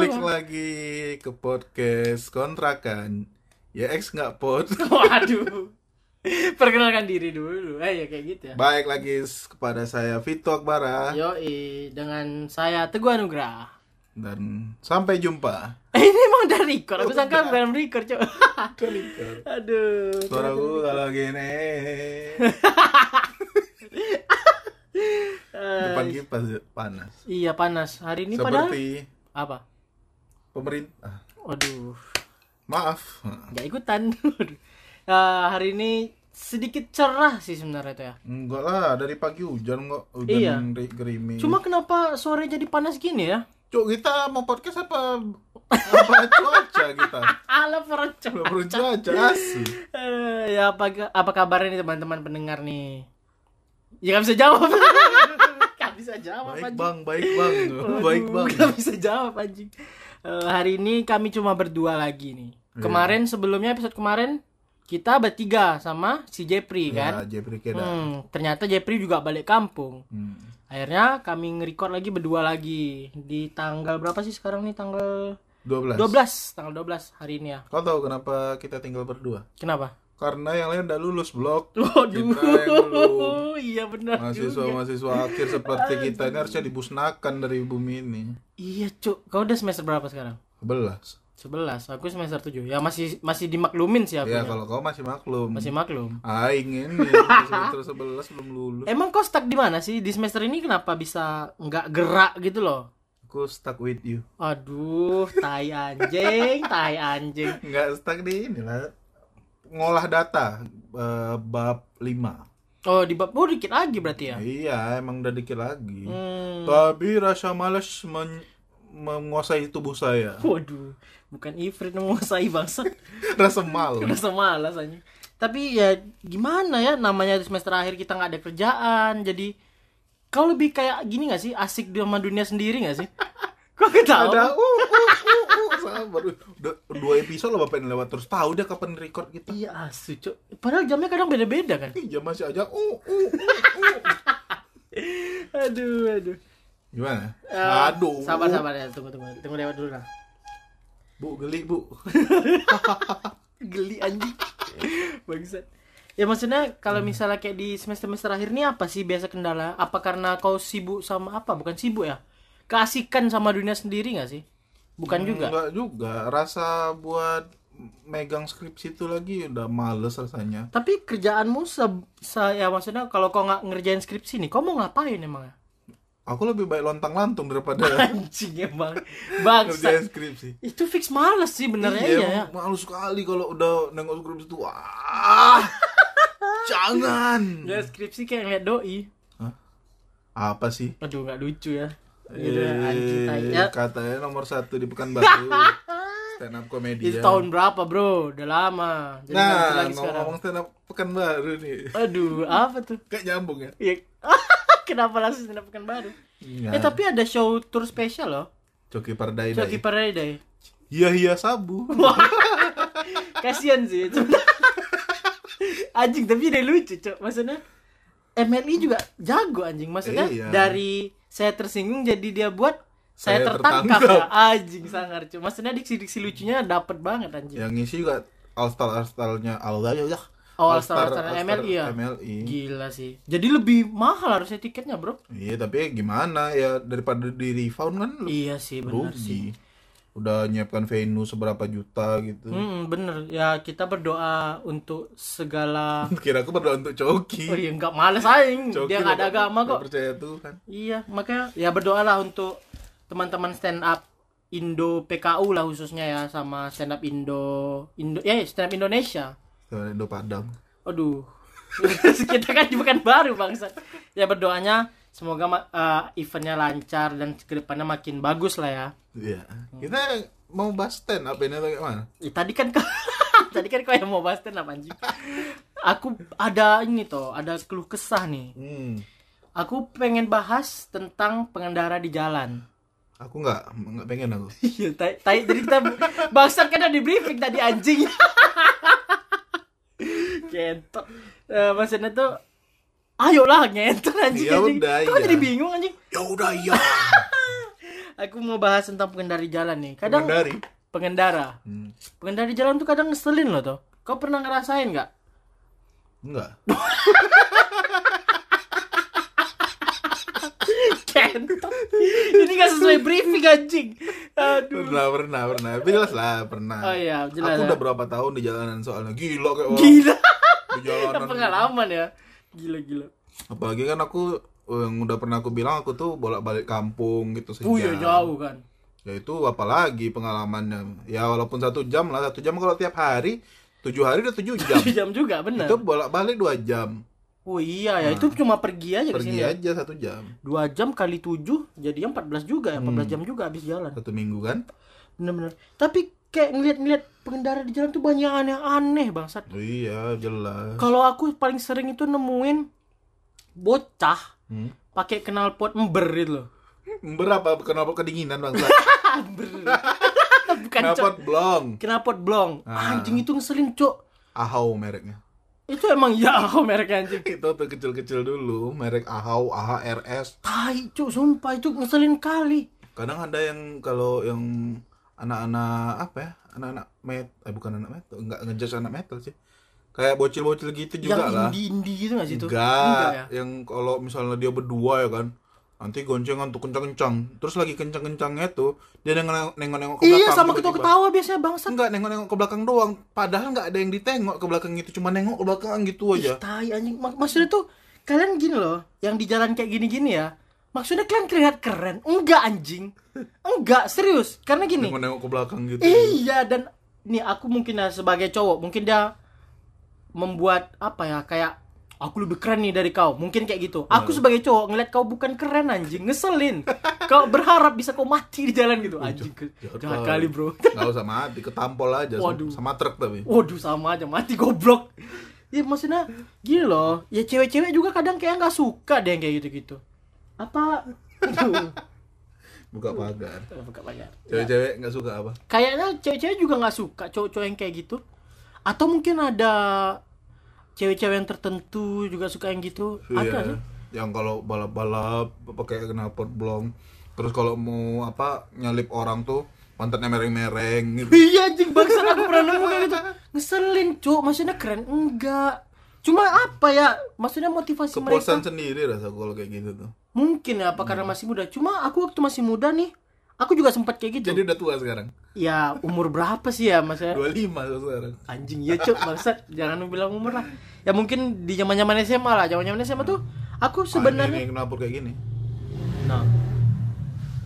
balik lagi ke podcast kontrakan. Ya X nggak pod. Waduh. Perkenalkan diri dulu. Eh ya kayak gitu ya. Baik lagi kepada saya Vito Akbara Yoi, dengan saya Teguh Anugrah. dan sampai jumpa. Eh ini emang udah record. Aku sangka belum record, Cok. Aduh. Suara gue kalau gini. Depan kipas panas. Iya panas. Hari ini padahal Seperti apa? Pemerintah. Waduh. Maaf. Gak ikutan. Eh, hari ini sedikit cerah sih sebenarnya itu ya. Enggak lah, dari pagi hujan kok. Hujan Iya. ri- gerimis. Cuma kenapa sore jadi panas gini ya? Cuk, kita mau podcast apa apa cuaca kita? Alah percaya. Baru cuaca asli. Eh, ya apa apa kabarnya nih teman-teman pendengar nih? Ya nggak bisa jawab. Gak bisa jawab Baik anjing. bang, baik bang, baik bang. Gak bisa jawab anjing. Eh, hari ini kami cuma berdua lagi nih. Iya. Kemarin sebelumnya episode kemarin kita bertiga sama si Jepri Ya, kan. Jeffrey Keda. Hmm, ternyata Jepri juga balik kampung. Hmm. Akhirnya kami nge-record lagi berdua lagi di tanggal berapa sih sekarang nih tanggal 12. 12 tanggal 12 hari ini ya. Kau tahu kenapa kita tinggal berdua? Kenapa? Karena yang lain udah lulus blok. Waduh. Kita yang belum. iya benar juga. Mahasiswa-mahasiswa akhir seperti kita ini harusnya dibusnakan dari bumi ini. Iya, Cuk. Kau udah semester berapa sekarang? 11. 11. Aku semester 7. Ya masih masih dimaklumin sih aku. Ya, kalau kau masih maklum. Masih maklum. Aing ini semester 11 belum lulus. Emang kau stuck di mana sih di semester ini kenapa bisa nggak gerak gitu loh? Aku stuck with you. Aduh, tai anjing, tai anjing. Enggak stuck di inilah. Ngolah data eh, bab 5. Oh, di bab oh, dikit lagi berarti ya. Iya, emang udah dikit lagi. Hmm. Tapi rasa malas men- menguasai tubuh saya. Waduh, bukan Ifrit menguasai bangsa. rasa malu. Udah semalas aja. Tapi ya gimana ya namanya di semester akhir kita nggak ada kerjaan. Jadi kau lebih kayak gini gak sih? Asik di sama dunia sendiri gak sih? Kok ketawa? Ada uh, uh, uh, uh, sabar. Udah dua episode lah bapak lewat terus tahu dia kapan record kita. Iya asu cok. Padahal jamnya kadang beda-beda kan. Iya masih aja uh, uh, uh, uh. Aduh aduh. Gimana? Eh, Aduh. Sabar sabar ya tunggu tunggu tunggu lewat dulu lah. Bu geli bu. Geli anjing. Bangsat. Ya maksudnya kalau misalnya kayak di semester-semester akhir ini apa sih biasa kendala? Apa karena kau sibuk sama apa? Bukan sibuk ya? Keasikan sama dunia sendiri gak sih? Bukan juga. Enggak juga. Rasa buat megang skripsi itu lagi udah males rasanya. Tapi kerjaanmu se, se- ya maksudnya kalau kau nggak ngerjain skripsi nih, kau mau ngapain emang? Aku lebih baik lontang-lantung daripada Anjing emang. Bangsa. kerjain skripsi. Itu fix males sih benernya iya, ya. malu sekali kalau udah nengok skripsi itu. Ah, jangan. Ya skripsi kayak ngeliat doi. Hah? Apa sih? Aduh nggak lucu ya. Gitu ya. Eh, Ya, katanya nomor satu di Pekanbaru stand up komedi itu ya. tahun berapa bro? Udah lama. Jadi Nah, lagi sekarang. ngomong stand up Pekanbaru nih. Aduh, apa tuh? Kayak nyambung ya. Iya. Kenapa langsung mendapatkan baru? Iya. Eh tapi ada show tour spesial loh. Coki Pardai Keeper Day. Iya iya sabu. Kasian sih. anjing tapi dia lucu, Cok. Maksudnya MLI juga jago anjing. Maksudnya Iya. dari saya tersinggung jadi dia buat saya, Saya tertangkap, tertangkap. ya. Anjing sangar, Cok. Maksudnya diksi-diksi lucunya dapet banget anjing. Yang ngisi juga All Star All Starnya All ya ya. Oh, All Star- All Star MLI ya? MLI. Gila sih. Jadi lebih mahal harusnya tiketnya, Bro. Iya tapi gimana ya daripada di refund kan Iya sih, benar sih. Udah nyiapkan venue seberapa juta gitu. Hmm, bener. Ya kita berdoa untuk segala Kira aku berdoa untuk Coki. Oh iya nggak males aing. Coki Dia nggak ada agama kok. percaya Tuhan. Iya, makanya ya berdoalah untuk teman-teman stand up Indo PKU lah khususnya ya sama stand up Indo Indo ya stand up Indonesia. Tuhan Indo Padang. Aduh. kita kan bukan baru bangsa. Ya berdoanya semoga eh, eventnya lancar dan ke depannya makin bagus lah ya. Iya. Kita mau bahas stand up ini atau gimana? Ya, tadi kan kau tadi kan kau yang mau bahas stand up anjing. Aku ada ini toh, ada keluh kesah nih. Hmm. Aku pengen bahas tentang pengendara di jalan. Aku nggak nggak pengen aku. Iya, tai, tai. Jadi kita bangsat kan di briefing tadi anjing. Kentot. Eh, maksudnya tuh ayolah ngentot anjing. Ya anjing. udah, Kok iya. jadi bingung anjing? Ya udah iya. aku mau bahas tentang pengendara jalan nih. Kadang Dari. pengendara. Hmm. Pengendara jalan tuh kadang ngeselin loh tuh. Kau pernah ngerasain nggak? Enggak. Kentot. Ini gak sesuai briefing anjing. Aduh. Pernah, pernah, pernah. Tapi jelas lah, pernah. Oh iya, jelas Aku ya. udah berapa tahun di jalanan soalnya gila kayak orang Gila. di jalanan. Pengalaman ya. Gila gila. Apalagi kan aku yang udah pernah aku bilang aku tuh bolak-balik kampung gitu sejam. Oh iya jauh kan. Ya itu apalagi pengalamannya. Ya walaupun satu jam lah, satu jam kalau tiap hari, tujuh hari udah tujuh jam. Tujuh jam juga bener. itu bolak-balik dua jam. Oh iya ya, itu cuma pergi aja Pergi sini. ya. aja satu jam. Dua jam kali tujuh jadi 14 juga ya, 14 Hmm. jam juga habis jalan. Satu minggu kan? Bener-bener. Tapi kayak ngeliat-ngeliat pengendara di jalan tuh banyak aneh-aneh bangsat. Iya, jelas. Kalau aku paling sering itu nemuin bocah Hmm. pakai knalpot ember gitu loh. Berapa kenapa kedinginan bang? Ember. Bukan cok. blong? Knalpot blong. Ah. Anjing itu ngeselin cok. Ahau mereknya. Itu emang ya merek anjing. Itu tuh kecil-kecil dulu, merek Ahau, AHRS. Tai cok, sumpah itu ngeselin kali. Kadang ada yang kalau yang anak-anak apa ya? Anak-anak met, eh bukan anak metal, enggak ngejudge anak metal sih. Kayak bocil-bocil gitu juga yang lah. indie-indie gitu gak sih itu? Enggak, ya. yang kalau misalnya dia berdua ya kan, nanti goncengan tuh kencang-kencang. Terus lagi kencang-kencangnya tuh, dia nengok- nengok-nengok ke belakang. Iya sama tiba-tiba. ketawa-ketawa biasanya bangsat. Enggak, nengok-nengok ke belakang doang. Padahal nggak ada yang ditengok ke belakang itu, cuma nengok ke belakang gitu aja. Ih, tai anjing. Mak- maksudnya tuh kalian gini loh, yang di jalan kayak gini-gini ya. Maksudnya kalian terlihat keren. Enggak anjing. Enggak, serius. Karena gini. Nengok-nengok ke belakang gitu. Iya dan nih aku mungkin ya sebagai cowok, mungkin dia membuat apa ya kayak aku lebih keren nih dari kau. Mungkin kayak gitu. Aku sebagai cowok ngeliat kau bukan keren anjing, ngeselin. kau berharap bisa kau mati di jalan gitu. Anjing. Jahat kali, Bro. Nggak usah mati, ketampol aja sama- Waduh. sama truk tapi. Waduh sama aja mati goblok. Ya maksudnya gini loh, ya cewek-cewek juga kadang kayak nggak suka deh yang kayak gitu-gitu. Apa? Buka pagar. buka pagar. Cewek-cewek nggak suka apa? Kayaknya cewek-cewek juga nggak suka cowok-cowok yang kayak gitu. Atau mungkin ada cewek-cewek yang tertentu juga suka yang gitu. Ada Iya. sih. Yang kalau balap-balap pakai knalpot blong. Terus kalau mau apa nyalip orang tuh pantatnya mereng-mereng gitu. Iya anjing bangsa aku pernah nemu kayak gitu. Ngeselin, Cuk. Maksudnya keren enggak. Cuma apa ya? Maksudnya motivasi mereka. Kepuasan sendiri rasa kalau kayak gitu tuh. Mungkin ya apa karena masih muda. Cuma aku waktu masih muda nih, aku juga sempat kayak gitu. Jadi udah tua sekarang. Ya umur berapa sih ya maksudnya? 25 tuh sekarang. Anjing ya cuk bangsat jangan bilang umur lah. Ya mungkin di zaman zaman SMA lah, zaman zaman SMA tuh aku Ah, ini, sebenarnya. ini knalpot kayak gini. Nah,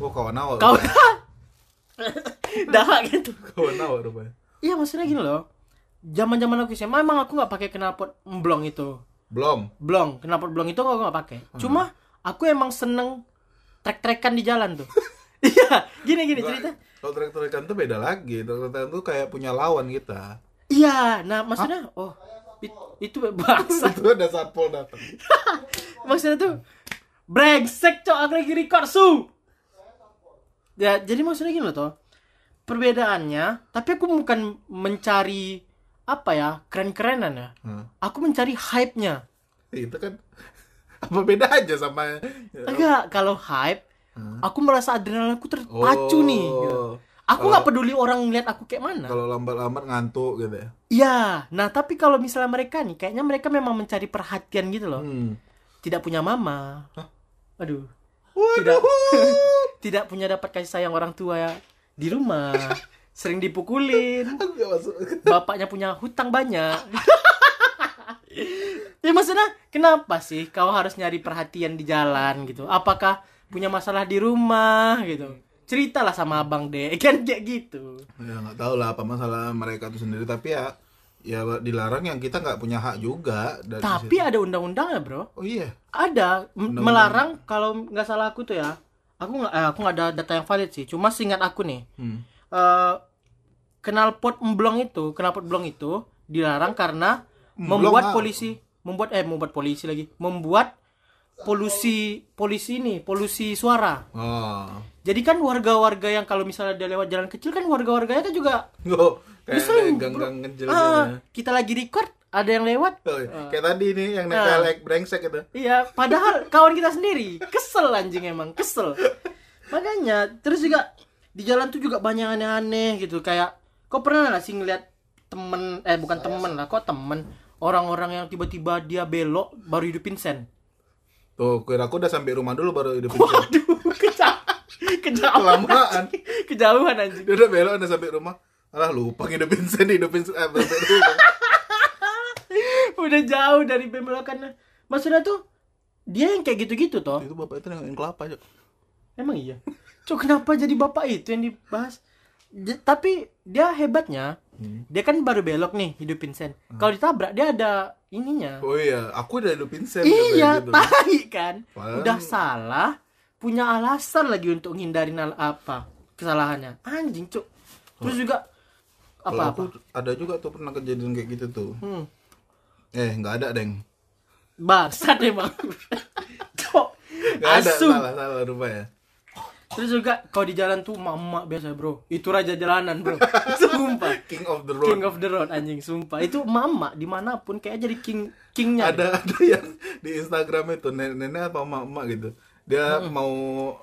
Oh kawan awal. kau dah gitu. kawan awal rupanya. Iya maksudnya gini loh. Zaman zaman aku SMA emang aku nggak pakai knalpot blong itu. Belum. Blong, knalpot blong itu aku nggak pakai. Cuma aku emang seneng trek-trekan di jalan tuh. Iya, gini gini cerita. Kalau trek-trekan tuh beda lagi. Trek-trekan tuh kayak punya lawan kita. Iya, nah maksudnya oh it- itu bangsa. itu ada satpol datang. maksudnya tuh brengsek cok aku lagi record su ya jadi maksudnya gini loh toh perbedaannya tapi aku bukan mencari apa ya keren-kerenan ya Hah. aku mencari hype-nya itu kan apa beda aja sama enggak kalau hype aku merasa adrenalinku terpacu Oh. nih gitu. aku nggak peduli orang ngeliat aku kayak mana kalau lambat-lambat ngantuk gitu ya Iya, nah tapi kalau misalnya mereka nih, kayaknya mereka memang mencari perhatian gitu loh. hmm. Tidak punya mama. Aduh. Waduh. Tidak tidak punya dapat kasih sayang orang tua ya di rumah. Sering dipukulin. Bapaknya punya hutang banyak. ya maksudnya kenapa sih kau harus nyari perhatian di jalan gitu? Apakah punya masalah di rumah gitu? Ceritalah sama abang deh, kan kayak gitu. ya nggak tahu lah apa masalah mereka itu sendiri tapi ya ya dilarang yang kita nggak punya hak juga dari Tapi situ. ada undang-undangnya bro. oh iya Ada Undang-undang. melarang kalau nggak salah aku tuh ya. Aku nggak eh, aku nggak ada data yang valid sih. Cuma seingat aku nih. hmm. eh knalpot emblong itu, knalpot blong itu dilarang karena Emblong membuat polisi, membuat eh membuat polisi lagi, membuat polusi polisi ini, polusi suara. oh Jadi kan warga-warga yang kalau misalnya dia lewat jalan kecil kan warga-warganya kan juga oh kayak gang-gang ngejel ah, gitu. kita lagi record ada yang lewat. Oh, iya. kayak tadi nih yang Ah. nepelek brengsek itu Iya, padahal kawan kita sendiri kesel anjing emang, kesel. makanya terus juga di jalan tuh juga banyak aneh-aneh gitu kayak kau pernah nggak sih ngeliat temen eh bukan temen lah kok temen orang-orang yang tiba-tiba dia belok baru hidupin sen Tuh, kira aku udah sampai rumah dulu baru hidup pincen. Waduh, kejauhan, kejauhan, Kelamaan. kejauhan anjing. Dia udah belok udah sampai rumah. Alah lupa ngidupin sen, hidupin sen. Eh. Udah jauh dari belokannya. Maksudnya tuh dia yang kayak gitu-gitu toh. Itu bapak itu nengokin kelapa aja. Emang iya. Cok kenapa jadi bapak itu yang dibahas? J- tapi dia hebatnya, dia kan baru belok nih hidupin sen. Kalau ditabrak dia ada ininya. Oh iya, aku udah hidupin sen. iya, gitu. tai kan. Padahal- Udah salah, punya alasan lagi untuk ngindarin al- apa kesalahannya. Anjing, Cuk. Terus juga Kalau apa aku ada juga tuh pernah kejadian kayak gitu tuh. Hmm. Eh, nggak ada, Deng. Bangsat emang. Cok. Nggak ada, Asu. salah, salah rupanya. Terus juga kalau di jalan tuh emak biasa bro. Itu raja jalanan bro. Sumpah. King of the road. King of the road anjing sumpah. Itu mama di mana pun kayak jadi king kingnya ada ada yang di Instagram itu nenek-nenek apa emak-emak gitu. Dia mau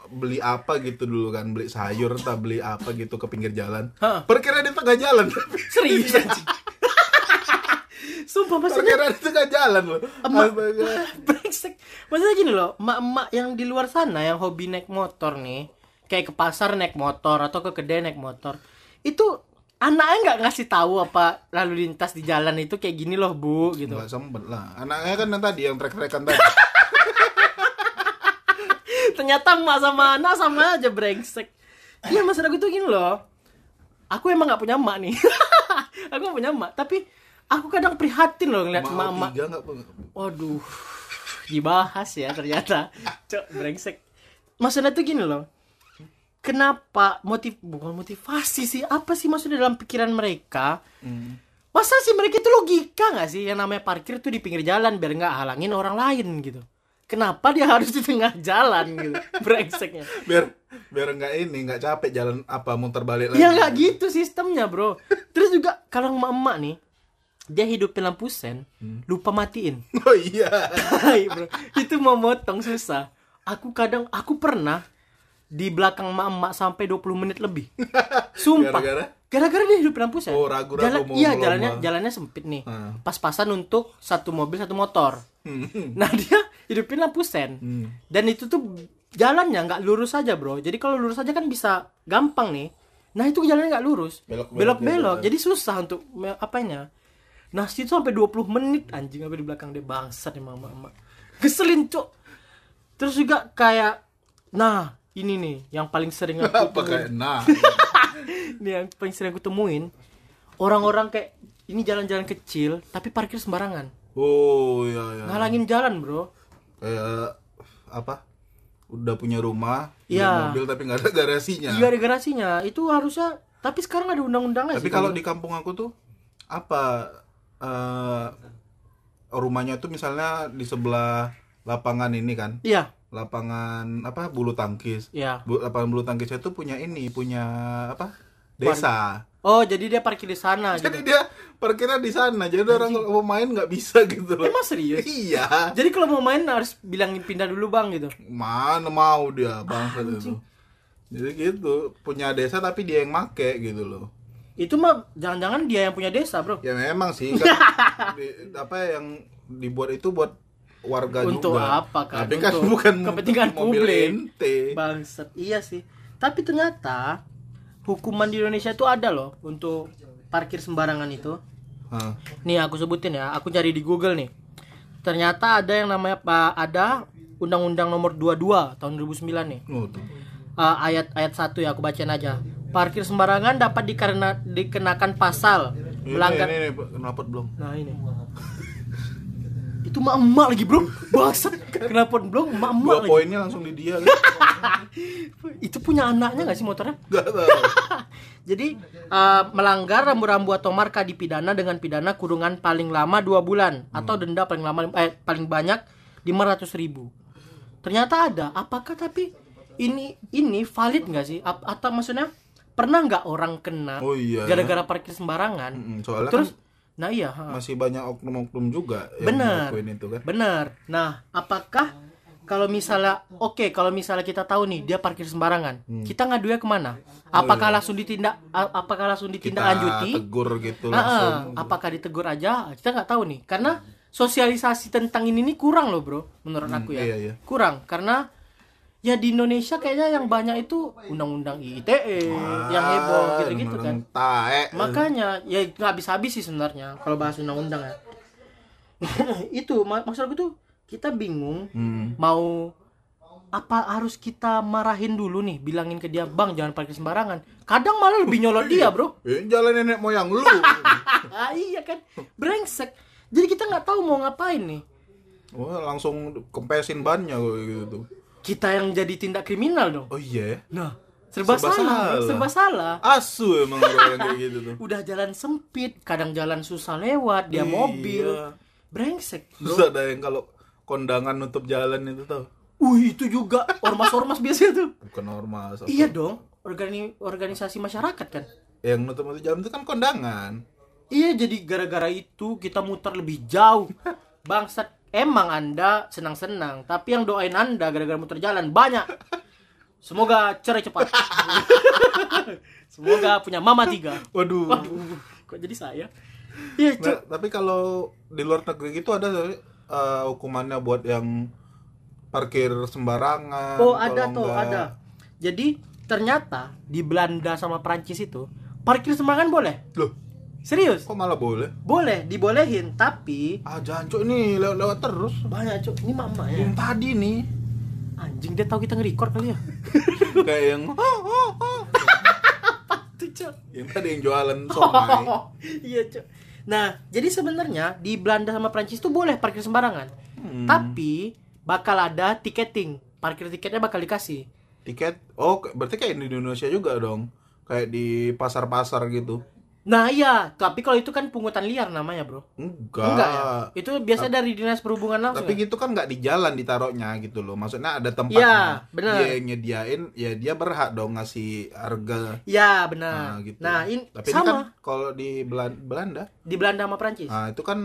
beli apa gitu dulu kan beli sayur entah beli apa gitu ke pinggir jalan. Hah. perkira di tengah jalan. Serius anjing. Sumpah maksudnya perkira di tengah jalan loh. Emak Astaga. Brengsek. Maksudnya gini loh Emak-emak yang di luar sana Yang hobi naik motor nih Kayak ke pasar naik motor Atau ke kedai naik motor. Itu Anaknya nggak ngasih tahu apa lalu lintas di jalan itu kayak gini loh bu gitu. Nggak sempet lah. Anaknya kan yang tadi yang trek-trekan tadi. Ternyata emak sama anak sama aja brengsek. Iya maksud aku tuh gini loh. Aku emang nggak punya emak nih. Aku nggak punya emak tapi aku kadang prihatin loh ngeliat tiga nggak waduh dibahas ya ternyata. Cok brengsek. Maksudnya tuh gini loh kenapa motiv bukan motivasi sih apa sih maksudnya dalam pikiran mereka? Hmm. masa sih mereka itu logika nggak sih? Yang namanya parkir tuh di pinggir jalan biar nggak halangin orang lain gitu. Kenapa dia harus di tengah jalan gitu? Brengseknya. Biar biar nggak ini nggak capek jalan apa muter balik lagi. Ya nggak gitu sistemnya bro. Terus juga kalau emak-emak nih dia hidupin lampu sen lupa matiin. Oh iya. Hai, bro. Itu mau motong susah. Aku kadang aku pernah di belakang emak-emak sampai 20 menit lebih. Sumpah. Gara-gara? gara-gara dia hidupin lampu sen Oh, ragu-ragu Jalan- mau iya jalannya jalannya sempit nih. Ah. pas-pasan untuk satu mobil satu motor. Hmm. nah dia hidupin lampu sen. Hmm. dan itu tuh jalannya nggak lurus aja bro. Jadi kalau lurus aja kan bisa gampang nih. Nah itu jalannya nggak lurus. Belok-belok belok gitu. jadi susah untuk apanya? Nah situ sampai 20 menit anjing apa di belakang dia bangsat emang emak emak keselin cok. Terus juga kayak nah ini nih yang paling sering aku apa temuin. kayak nah? Ini yang paling sering aku temuin orang-orang kayak ini jalan-jalan kecil tapi parkir sembarangan. Oh iya iya. Ngalangin jalan bro. Kayak apa? Udah punya rumah Iya. punya mobil tapi nggak ada garasinya. Iya ada garasinya. Itu harusnya tapi sekarang ada undang-undangnya tapi sih kalau di kampung aku tuh apa eh rumahnya tuh misalnya di sebelah lapangan ini kan? Iya lapangan apa bulu tangkis. Iya. Bu- lapangan bulu tangkisnya tuh punya ini punya apa desa. Oh jadi dia parkir di sana jadi gitu. dia parkirnya di sana jadi orang kalau mau main nggak bisa gitu loh. Emang serius? Iya. Jadi kalau mau main harus bilangin pindah dulu bang gitu? Mana mau dia bangsa itu. Jadi gitu punya desa tapi dia yang make gitu loh. Itu mah jangan-jangan dia yang punya desa bro. Ya memang sih kan. Di- apa yang dibuat itu buat warga Untuk juga apa kan? tapi kan Untuk bukan kepentingan publik. Bangsat. Iya sih. Tapi ternyata hukuman di Indonesia itu ada loh untuk parkir sembarangan itu. Hah. Nih aku sebutin ya, aku cari di Google nih. Ternyata ada yang namanya Pak ada Undang-Undang Nomor 22 tahun 2009 nih. Oh, tuh. Eh, ayat ayat 1 ya aku bacain aja. Parkir sembarangan dapat dikarena dikenakan pasal Ini, melanggar ini, ini, kenapa belum Nah ini. Itu emak emak lagi bro. Bangsat. Kenapa belum emak emak dua lagi? poinnya langsung di dia kan Itu punya anaknya gak sih motornya? nggak Jadi eh, melanggar rambu-rambu atau marka dipidana dengan pidana kurungan paling lama dua bulan atau denda paling lama eh, paling banyak 500 ribu. Ternyata ada. Apakah tapi ini ini valid nggak sih? Ap- atau maksudnya pernah nggak orang kena Oh iya. gara-gara parkir sembarangan? Mm, soalnya Terus, kan nah iya. ha. masih banyak oknum-oknum juga yang Bener. ngelakuin itu kan Bener. Nah, apakah kalau misalnya oke kalau misalnya kita tahu nih dia parkir sembarangan Hmm. kita ngadunya ke mana apakah langsung ditindak apakah langsung Oh, Kita ditindaklanjuti tegur gitu Ah, ah. langsung. apakah ditegur aja kita nggak tahu nih karena sosialisasi tentang ini nih kurang loh bro menurut aku ya iya, iya. kurang karena ya di Indonesia kayaknya yang banyak itu undang-undang ITE yang heboh gitu-gitu kan Tae. makanya ya nggak habis-habis sih sebenarnya kalau bahas undang-undang ya itu mak maksud aku tuh kita bingung Hmm. mau apa harus kita marahin dulu nih bilangin ke dia bang jangan parkir sembarangan kadang malah lebih nyolot dia bro Eh, jalan nenek moyang lu. ah, iya kan brengsek jadi kita nggak tahu mau ngapain nih Wah, langsung kempesin bannya gitu tuh. Kita yang jadi tindak kriminal dong Oh iya ya. nah serba, Serba salah, salah. serba salah Asu emang yang kayak gitu tuh. udah jalan sempit kadang jalan susah lewat dia Iya. mobil brengsek bro Terus ada yang kalau kondangan nutup jalan itu tau. Wih itu juga ormas-ormas biasa tuh. Bukan normal. so- Iya dong, organi organisasi masyarakat kan. Yang nutup nutup jalan itu kan kondangan. Iya jadi gara-gara itu kita muter lebih jauh. Bangsat, emang anda senang-senang, tapi yang doain anda gara-gara muter jalan banyak. Semoga cerai cepat. Semoga punya mama tiga. Waduh. Waduh, kok jadi saya? Iya, Nah, tapi kalau di luar negeri gitu ada eh, hukumannya buat yang parkir sembarangan. Oh, ada tuh, enggak- ada. Jadi ternyata di Belanda sama Prancis itu parkir sembarangan boleh. Loh, Serius? kok malah boleh? Boleh, dibolehin, tapi Ah, jancuk ini lewat-lewat terus. banyak cuk ini mama ya Yang tadi nih anjing dia tahu kita nge-record kali ya kayak yang Tuh, Cuk. yang tadi yang jualan somai. iya cuk nah jadi sebenarnya di Belanda sama Prancis tuh boleh parkir sembarangan Hmm. tapi bakal ada tiketing parkir tiketnya bakal dikasih Tiket. Oh, berarti kayak di Indonesia juga dong. Kayak di pasar-pasar gitu. Nah iya tapi kalau itu kan pungutan liar namanya bro Enggak. enggak ya itu biasa dari dinas perhubungan langsung Tapi ya? gitu kan nggak di jalan ditaruhnya gitu loh. Maksudnya ada Iya, tempatnya. benar. Dia yang nyediain, ya dia berhak dong ngasih harga. ya benar Nah, gitu. nah ini Tapi ini sama kan kalau di Belan- Belanda, di Belanda sama Prancis nah itu kan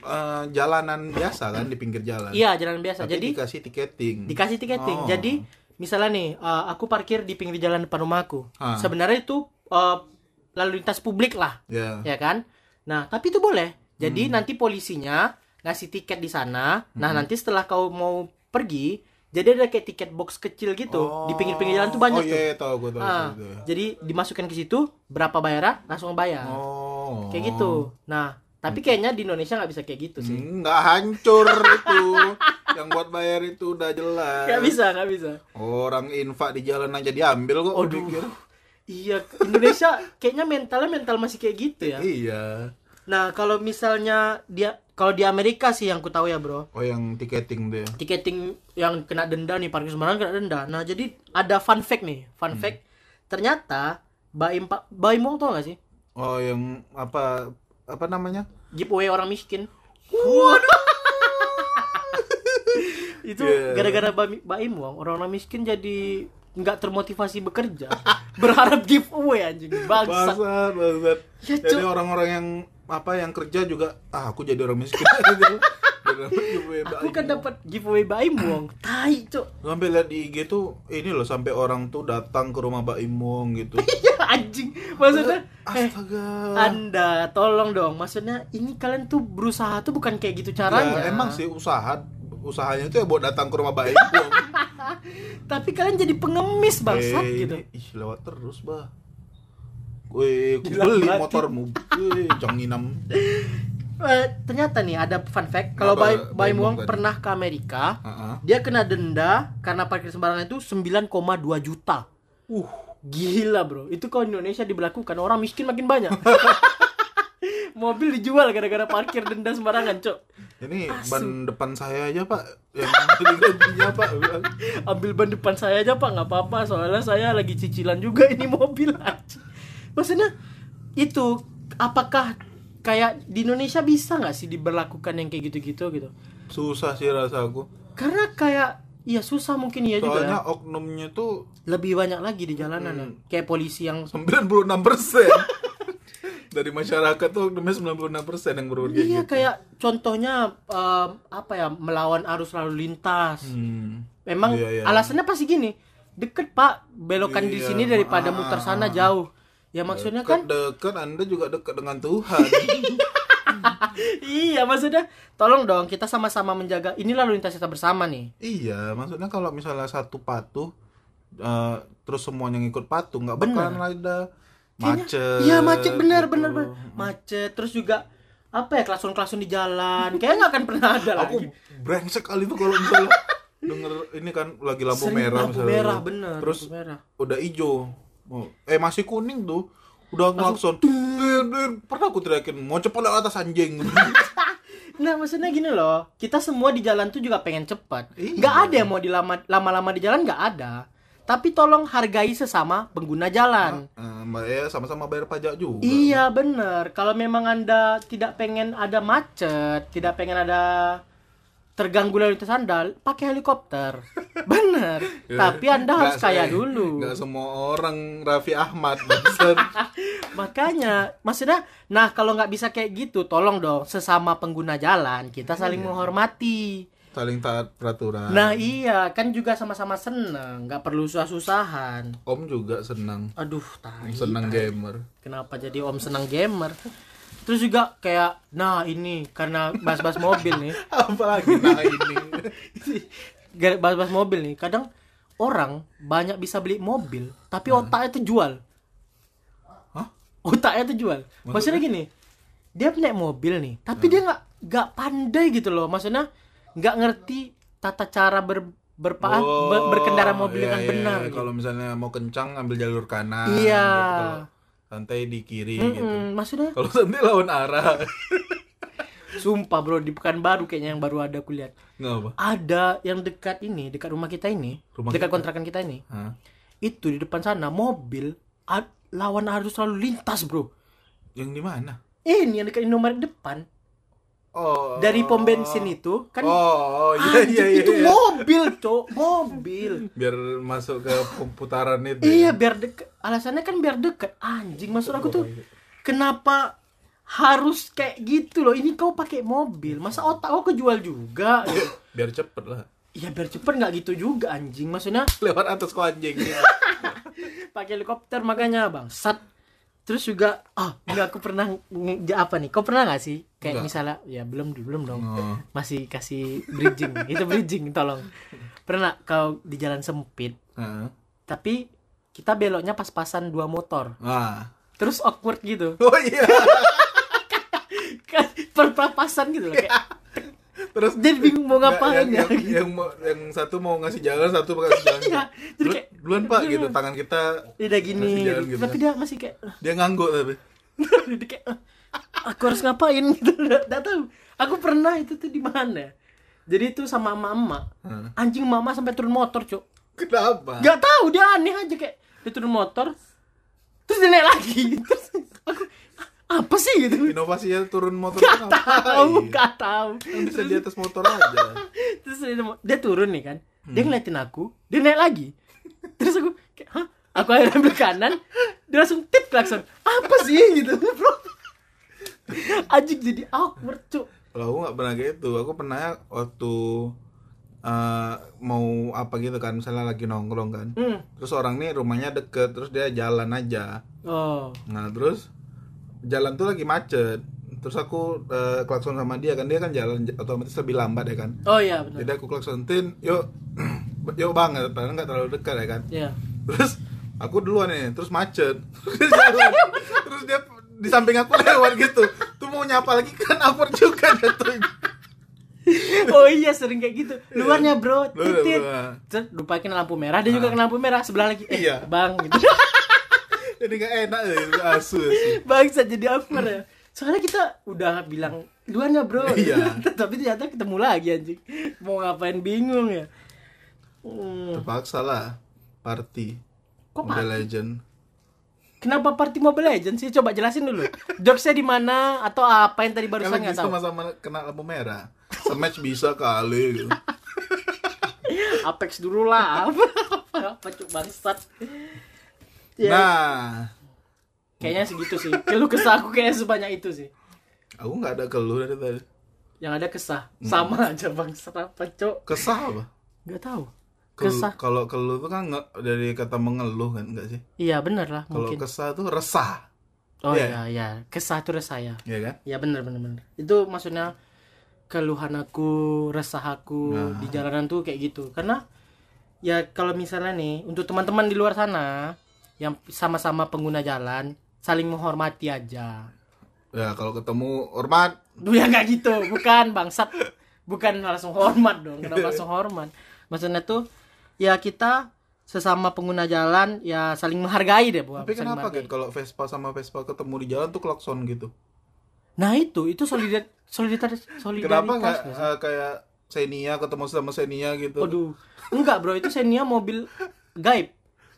eh, jalanan biasa kan di pinggir jalan. iya jalan biasa Tapi jadi dikasih tiketing. dikasih tiketing. Oh. Jadi misalnya nih, uh, aku parkir di pinggir jalan depan rumahku. Ah. Sebenarnya itu uh, lalu lintas publik lah, Ya. ya kan? Nah, tapi itu boleh. Jadi Hmm. nanti polisinya ngasih tiket di sana. Nah, nanti setelah kau mau pergi, jadi ada kayak tiket box kecil gitu di pinggir-pinggir jalan tuh banyak oh, tuh. iya, iya, tahu gue tahu. Ah, tahu, tahu. jadi dimasukkan ke situ, berapa bayaran, langsung bayar. Oh. Kayak gitu. Nah, tapi kayaknya di Indonesia nggak bisa kayak gitu sih. Nggak hancur itu. Yang buat bayar itu udah jelas. Nggak bisa, nggak bisa. Orang infak di jalan aja diambil kok. Aduh. pikir. Iya, Indonesia kayaknya mentalnya mental masih kayak gitu ya. Iya. Nah, kalau misalnya dia kalau di Amerika sih yang ku tahu ya, Bro. Oh yang tiketing deh. Tiketing yang kena denda nih, parkir sembarangan kena denda. Nah, jadi ada fun fact nih. Fun fact. Ternyata Baim Baim Wong tau gak sih? Oh yang apa apa namanya? Giveaway orang miskin. Waduh. Itu Yeah. gara-gara Baim, Baim Wong, orang-orang miskin jadi nggak termotivasi bekerja. Berharap giveaway anjing. Bangsat, bangsat. Ya, Jadi orang-orang yang apa yang kerja juga ah aku jadi orang miskin. Aku kan dapat giveaway Baim Wong. Tai, Cuk. sampai lihat di IG tuh ini loh sampai orang tuh datang ke rumah Mbak Imong gitu. ya anjing maksudnya eh Astaga. anda tolong dong maksudnya ini kalian tuh berusaha tuh bukan kayak gitu caranya Ya, emang sih usaha usahanya itu ya buat datang ke rumah Mbak Imong. tapi kalian jadi pengemis bangsat Eh, gitu ini, Ih, lewat terus, Bah. Gue beli. Wih, janginam. Eh, ternyata nih ada fun fact kalau Baim Wong Wong tadi? pernah ke Amerika Heeh. dia kena denda karena parkir sembarangan itu 9,2 juta Uh, gila bro itu kalau di Indonesia diberlakukan orang miskin makin banyak mobil dijual gara-gara parkir denda sembarangan cok ini Asu. ban depan saya aja, Pak. Yang gajinya, Pak. Ambil ban depan saya aja pak nggak apa-apa soalnya saya lagi cicilan juga ini mobil aja maksudnya itu apakah kayak di Indonesia bisa nggak sih diberlakukan yang kayak gitu-gitu gitu Susah sih rasa aku. karena kayak ya susah mungkin ya juga Soalnya ya. oknumnya tuh lebih banyak lagi di jalanan ya Hmm. kayak polisi yang 96 persen. Dari masyarakat tuh namanya 96% yang berbuat kayak iya gitu. kayak contohnya em, apa ya melawan arus lalu lintas Hmm. memang Iya, iya. alasannya pasti gini deket pak belokan di Iya, sini daripada ah, muter ah, sana ah. jauh ya maksudnya kan dekat Anda juga dekat dengan Tuhan. iya maksudnya tolong dong kita sama-sama menjaga ini lalu lintas kita bersama nih iya, maksudnya kalau misalnya satu patuh eh, terus semuanya ngikut patuh nggak bakalan ada macet. iya macet benar gitu. benar benar macet terus juga apa ya klason-klason di jalan kayaknya nggak akan pernah ada Aku lagi brengsek kali tuh kalau misalnya denger ini kan lagi lampu Sering merah lampu misalnya. merah bener Terus merah udah hijau. Mau- Eh masih kuning tuh. Udah eh, Pernah aku teriakin mau cepat lewat atas anjing. Nah maksudnya gini loh, kita semua di jalan tuh juga pengen cepat. Iya. Nggak ada yang mau dilama lama-lama di jalan nggak ada. Tapi tolong hargai sesama pengguna jalan. Ya sama-sama bayar pajak juga. Iya bener. Kalau memang anda tidak pengen ada macet, tidak pengen ada terganggu lalu lintas anda, pakai helikopter. Bener. Ya, Tapi anda harus kaya dulu. nggak semua orang Raffi Ahmad. Makanya, maksudnya, nah kalau nggak bisa kayak gitu, tolong dong sesama pengguna jalan kita saling Iya. menghormati. Saling taat peraturan. Nah iya, kan juga sama-sama seneng, nggak perlu susah-susahan. Om juga senang. Aduh, tai. Senang gamer. Kenapa jadi om senang gamer? Terus juga kayak, nah ini karena bahas-bahas mobil nih, Apalagi nah ini. Bahas-bahas mobil nih, kadang orang banyak bisa beli mobil, tapi otaknya tuh jual. Hah? Otaknya tuh jual. Maksudnya gini, dia naik mobil nih, tapi dia nggak nggak pandai gitu loh. Maksudnya nggak ngerti tata cara ber, berpa- Oh, ber- berkendara mobil iya, dengan iya, benar. iya. gitu. Kalau misalnya mau kencang ambil jalur kanan. Iya. gitu. Santai di kiri gitu. Mm-mm, maksudnya Kalau santai lawan arah. sumpah bro di Pekanbaru kayaknya yang baru ada kulihat. Nggak apa. Ada yang dekat ini, dekat rumah kita ini, Rumah dekat kita? kontrakan kita ini. Hah? Itu di depan sana mobil lawan arus lalu lintas, Bro. Yang di mana? Ini yang dekat Indomaret depan. Oh. Dari pom bensin itu kan Oh, oh iya anjing, iya iya. itu iya. mobil, Cok. Mobil. Biar masuk ke putaran itu. iya, ya. biar deket. Alasannya kan biar deket. Anjing, maksud aku tuh iya. kenapa harus kayak gitu loh. Ini kau pakai mobil, masa otak kau kejual juga? Biar cepet lah. Ya biar cepet nggak gitu juga anjing. Maksudnya Lewat atas kok anjing. pakai helikopter makanya bangsat terus juga ah ini aku pernah apa nih kau pernah nggak sih kayak Enggak. misalnya ya belum belum dong Oh. masih kasih bridging itu bridging tolong pernah kau di jalan sempit Heeh. tapi kita beloknya pas-pasan dua motor Ah. terus awkward gitu Oh iya. kan perpapasan gitu loh kayak Terus jadi bingung mau ngapain yang, ya yang, yang, mau- yang satu mau ngasih jalan, satu mau ngasih jalan. Iya, jadi kayak- duluan Pak gitu, tangan kita udah gini jalan gitu. gitu tapi dia masih kayak dia ngangguk tapi. Dia kayak "Ah, aku harus ngapain gitu nggak tahu aku pernah itu tuh di mana jadi itu sama emak-emak Hah. anjing mama sampai turun motor cuk Kenapa? nggak tahu dia aneh aja kayak dia turun motor terus dia naik lagi terus aku "Ah, apa sih gitu? Inovasinya turun motor tuh tahu ngapain? nggak tahu. Kan bisa di atas motor aja. terus dia, dia turun nih kan. Dia ngeliatin aku dia naik lagi. Terus aku kayak hah? Aku akhirnya ambil kanan. Dia langsung tip klakson. Apa sih? gitu. Bro anjing jadi awkward cuk. Kalau aku nggak pernah kayak itu, aku pernah waktu eh, mau apa gitu kan, misalnya lagi nongkrong kan. hmm. Terus orang nih rumahnya deket, terus dia jalan aja. oh. Nah terus jalan tuh lagi macet. Terus aku eh, klakson sama dia kan, dia kan jalan otomatis lebih lambat ya kan. oh iya benar Jadi aku klaksontin, yuk, yuk banget, padahal nggak terlalu dekat ya kan. Iya. Terus aku duluan nih, terus macet. Terus dia jalan. terus dia di samping aku lewat gitu. Tuh mau nyapa lagi kan awkward juga oh iya sering kayak gitu luarnya bro titit lupa kena lampu merah dia juga kena lampu merah sebelah lagi eh Iya. bang gitu Jadi nggak enak ya, asu asu. bangsa jadi awkward ya soalnya kita udah bilang luarnya bro Iya. tapi ternyata ketemu lagi anjing mau ngapain bingung ya Hmm. Terpaksa lah, party. Kok Mobile party? Legend. Kenapa party Mobile Legends sih? Coba jelasin dulu. Jokesnya di mana atau apa yang tadi barusan nggak tahu. sama-sama kena lampu merah. Sematch bisa kali gitu. Apex dulu lah. apa apa cuk bangsat. Ya. Nah, kayaknya segitu sih. Keluh kesah aku kayaknya sebanyak itu sih. Aku nggak ada keluh dari tadi. yang ada kesah. Sama aja bang apa cok? Kesah apa? nggak tahu. Keluh- kesah. Kalau keluh itu kan nge- dari kata mengeluh kan enggak sih? iya bener lah Kalau mungkin. kesah tuh resah, oh iya. iya iya. Kesah itu resah ya. Ya kan? ya bener bener bener. Itu maksudnya keluhan aku resah aku Nah. di jalanan tuh kayak gitu. Karena ya kalau misalnya nih untuk teman-teman di luar sana yang sama-sama pengguna jalan saling menghormati aja Ya kalau ketemu hormat, ya nggak gitu, bukan bangsat. Bukan langsung hormat dong, kenapa langsung hormat? Maksudnya tuh ya kita sesama pengguna jalan ya saling menghargai deh, Bu. tapi kenapa kan kalau Vespa sama Vespa ketemu di jalan tuh klakson gitu? Nah itu itu solidar solidaritas solidaritas. Kenapa nggak eh, kayak Xenia ketemu sama Xenia gitu? Aduh, enggak bro itu Xenia mobil gaib.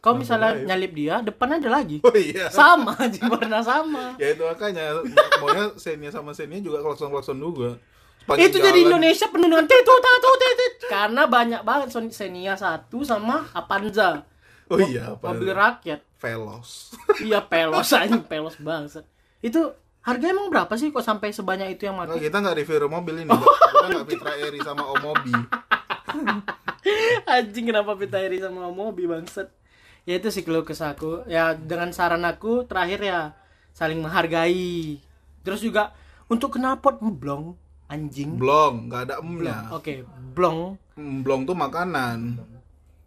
Kau Mobil misalnya gaib. nyalip dia, depan ada lagi. Oh iya. Sama aja warna sama. Ya itu makanya maunya Xenia sama Xenia juga klakson-klakson juga. Sepanjang itu jadi jalan. Indonesia penuh dengan titu tatu titit karena banyak banget Xenia satu sama Avanza. Oh iya, mobil rakyat Velos. iya pelos aja pelos banget itu harganya emang berapa sih kok sampai sebanyak itu yang Nah, mati kita nggak review mobil ini, Mbak. kita nggak Fitra Eri sama Omobi. anjing kenapa Pitairi sama mobil bangset ya itu sih keluh kesahku ya dengan saran aku terakhir ya saling menghargai. Terus juga untuk knalpot blong anjing. Blong, nggak ada emnya. oke blong Blong tuh makanan.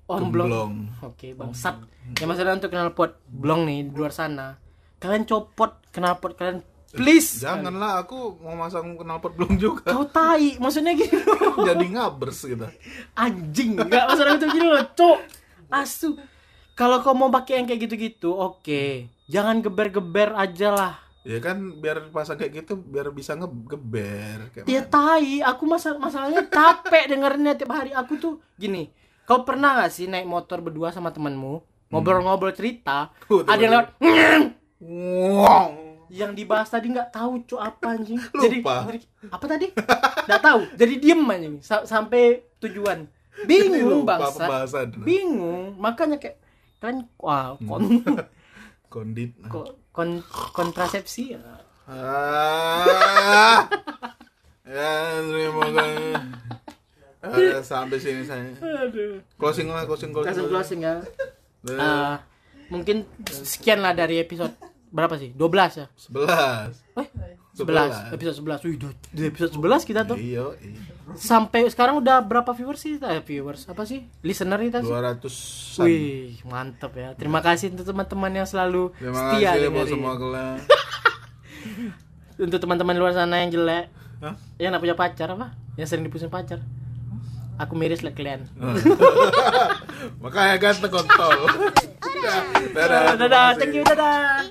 oh blong Gemblong. oke bangsat. Ya masalah untuk knalpot blong nih di luar sana. Kalian copot knalpot kalian. Please! Janganlah, aku mau masang knalpot Blong juga. kau tai maksudnya gitu. Jadi ngabers gitu. anjing nggak masalah itu gini loh cok asu kalau kau mau pakai yang kayak gitu-gitu oke. Jangan geber-geber aja lah. Ya kan biar pasang kayak gitu biar bisa ngegeber. Kayak dia tai aku masa masalahnya capek dengerinnya tiap hari. Aku tuh gini kau pernah gak sih naik motor berdua sama temanmu? Ngobrol-ngobrol cerita Oh, ada yang lewat yang dibahas tadi nggak tahu cok apa anjing. Lupa. jadi apa tadi? Nggak tahu. Jadi diem anjing Sa- sampai tujuan. Bingung bangsa. bingung. Makanya kayak kan wah kon Kondit. ko- kon kontrasepsi ya. Ah. ya, terima kasih. Eh, sampai sini saya. aduh Closing lah, closing closing. closing closing ya Ah, mungkin sekian lah dari episode berapa sih 12 ya Sebelas. eh 11 episode 11 Wih, di episode 11 kita tuh Iya, iya sampai sekarang udah berapa viewers sih? Eh, viewers apa sih? Listener nih Dua ratus. wih mantep ya. Terima kasih untuk teman-teman yang selalu terima setia kasih buat semua kelas untuk teman-teman luar sana yang jelek. Hah? yang gak punya pacar apa? Yang sering dipusing pacar. Aku miris lah kalian. Makanya ganteng kontol dadah. Dadah. Thank you. Dadah.